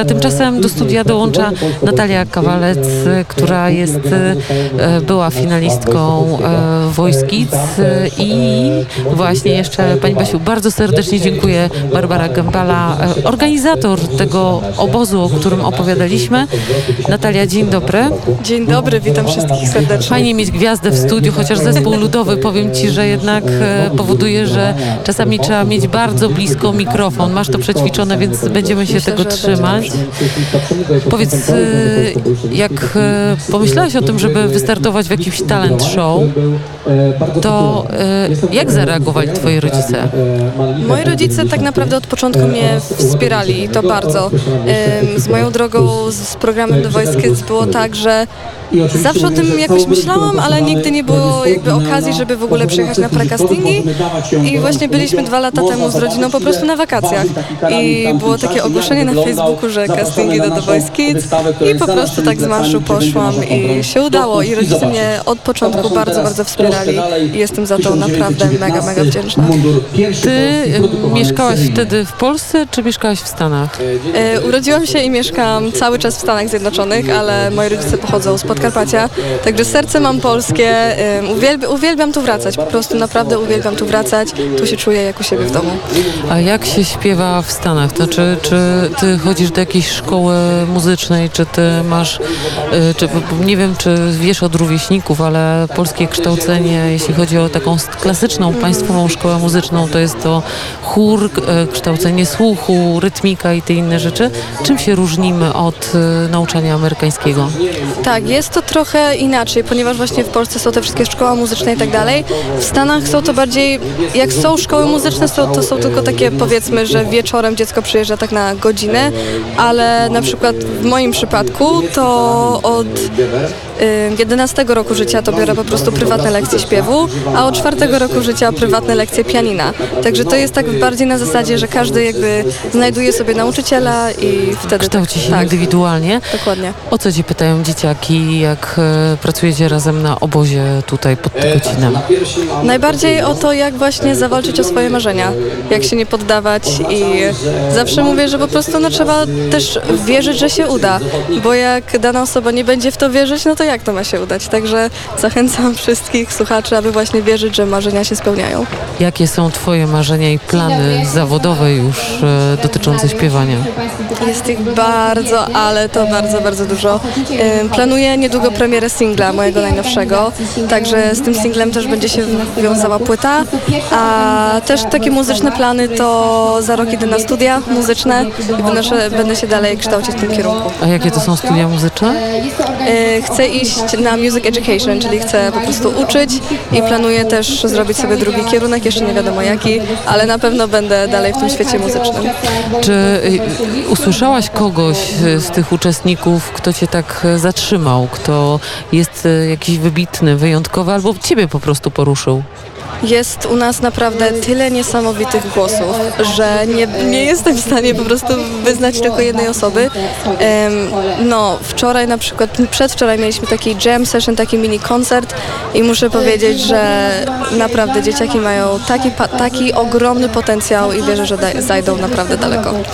A tymczasem do studia dołącza Natalia Kawalec, która jest, e, była finalistką e, Kids e, i właśnie jeszcze Pani Basiu, bardzo serdecznie dziękuję Barbara Gębala, organizator tego obozu, o którym opowiadaliśmy. Natalia, dzień dobry. Dzień dobry, witam wszystkich serdecznie. Fajnie mieć gwiazdę w studiu, chociaż zespół ludowy, powiem Ci, że jednak powoduje, że czasami trzeba mieć bardzo blisko mikrofon. Masz to przećwiczone, więc będziemy się Myślę, tego trzymać. Powiedz, e, jak e, pomyślałeś o tym, żeby wystartować w jakimś talent show, to e, jak zareagowali Twoi rodzice? Moi rodzice tak naprawdę od początku mnie wspierali i to bardzo. Z moją drogą z programem The Voice Kids było tak, że zawsze o tym jakoś myślałam, ale nigdy nie było jakby okazji, żeby w ogóle przyjechać na precastingi i właśnie byliśmy dwa lata temu z rodziną po prostu na wakacjach. i było takie ogłoszenie na Facebooku, że castingi do The Voice Kids. i po prostu tak z marszu poszłam i się udało. I rodzice mnie od początku bardzo, bardzo wspierali i jestem za to naprawdę mega, mega wdzięczna. Ty e, mieszkałaś wtedy w Polsce, czy mieszkałaś w Stanach? E, Urodziłam się i mieszkam cały czas w Stanach Zjednoczonych, ale moi rodzice pochodzą z Podkarpacia, także serce mam polskie. e, Uwielb uwielbiam tu wracać, po prostu naprawdę uwielbiam tu wracać. Tu się czuję jak u siebie w domu. A jak się śpiewa w Stanach? To czy, czy ty chodzisz do jakiejś szkoły muzycznej, czy ty masz, y, czy, nie wiem, czy wiesz od rówieśników, ale polskie kształcenie, jeśli chodzi o taką klasyczną państwową szkołę muzyczną, to jest to chór, y, kształcenie słuchu, rytmika i te inne rzeczy. Czym się różnimy od y, nauczania amerykańskiego? Tak, jest to trochę inaczej, ponieważ właśnie w Polsce są te wszystkie szkoły muzyczne i tak dalej. W Stanach są to bardziej, jak są szkoły muzyczne, to są tylko takie powiedzmy, że wieczorem dziecko przyjeżdża tak na godzinę, ale na przykład w moim przypadku to od y, 11 roku życia to biorę po prostu prywatne lekcje śpiewu, a od 4 roku życia prywatne lekcje pianina. Także to jest tak bardziej na zasadzie, że każdy jakby znajduje sobie nauczyciela i wtedy... Kształci się tak, indywidualnie. dokładnie. O co ci pytają dzieciaki, jak e, pracujecie razem na obozie tutaj pod Tykocinem? Najbardziej o to, jak właśnie zawalczyć o swoje marzenia, jak się nie poddawać i zawsze mówię, że po prostu no, trzeba też wierzyć, że się uda, bo jak dana osoba nie będzie w to wierzyć, no to jak to ma się udać? Także zachęcam wszystkich słuchaczy, aby właśnie wierzyć, że marzenia się spełniają. Jakie są Twoje marzenia i plany zawodowe już e, dotyczące śpiewania? Jest ich bardzo, ale to bardzo, bardzo dużo. Ym, Planuję niedługo premierę singla mojego najnowszego, także z tym singlem też będzie się wiązała płyta, a też takie muzyczne plany to za rok idę na studia muzyczne i będę się, będę się dalej kształcić w tym kierunku. A jakie to są studia muzyczne? Yy, Chcę iść na music education, czyli chcę po prostu uczyć i planuję też zrobić sobie drugi kierunek, jeszcze nie wiadomo jaki, ale na pewno będę dalej w tym świecie muzycznym. Czy y, usłyszałaś kogoś y, z tych uczestników, kto Cię tak e, zatrzymał, kto jest e, jakiś wybitny, wyjątkowy albo Ciebie po prostu poruszył? Jest u nas naprawdę tyle niesamowitych głosów, że nie, nie jestem w stanie po prostu wyznać tylko jednej osoby. No, wczoraj na przykład, przedwczoraj mieliśmy taki jam session, taki mini koncert i muszę powiedzieć, że naprawdę dzieciaki mają taki, taki ogromny potencjał i wierzę, że zajdą naprawdę daleko.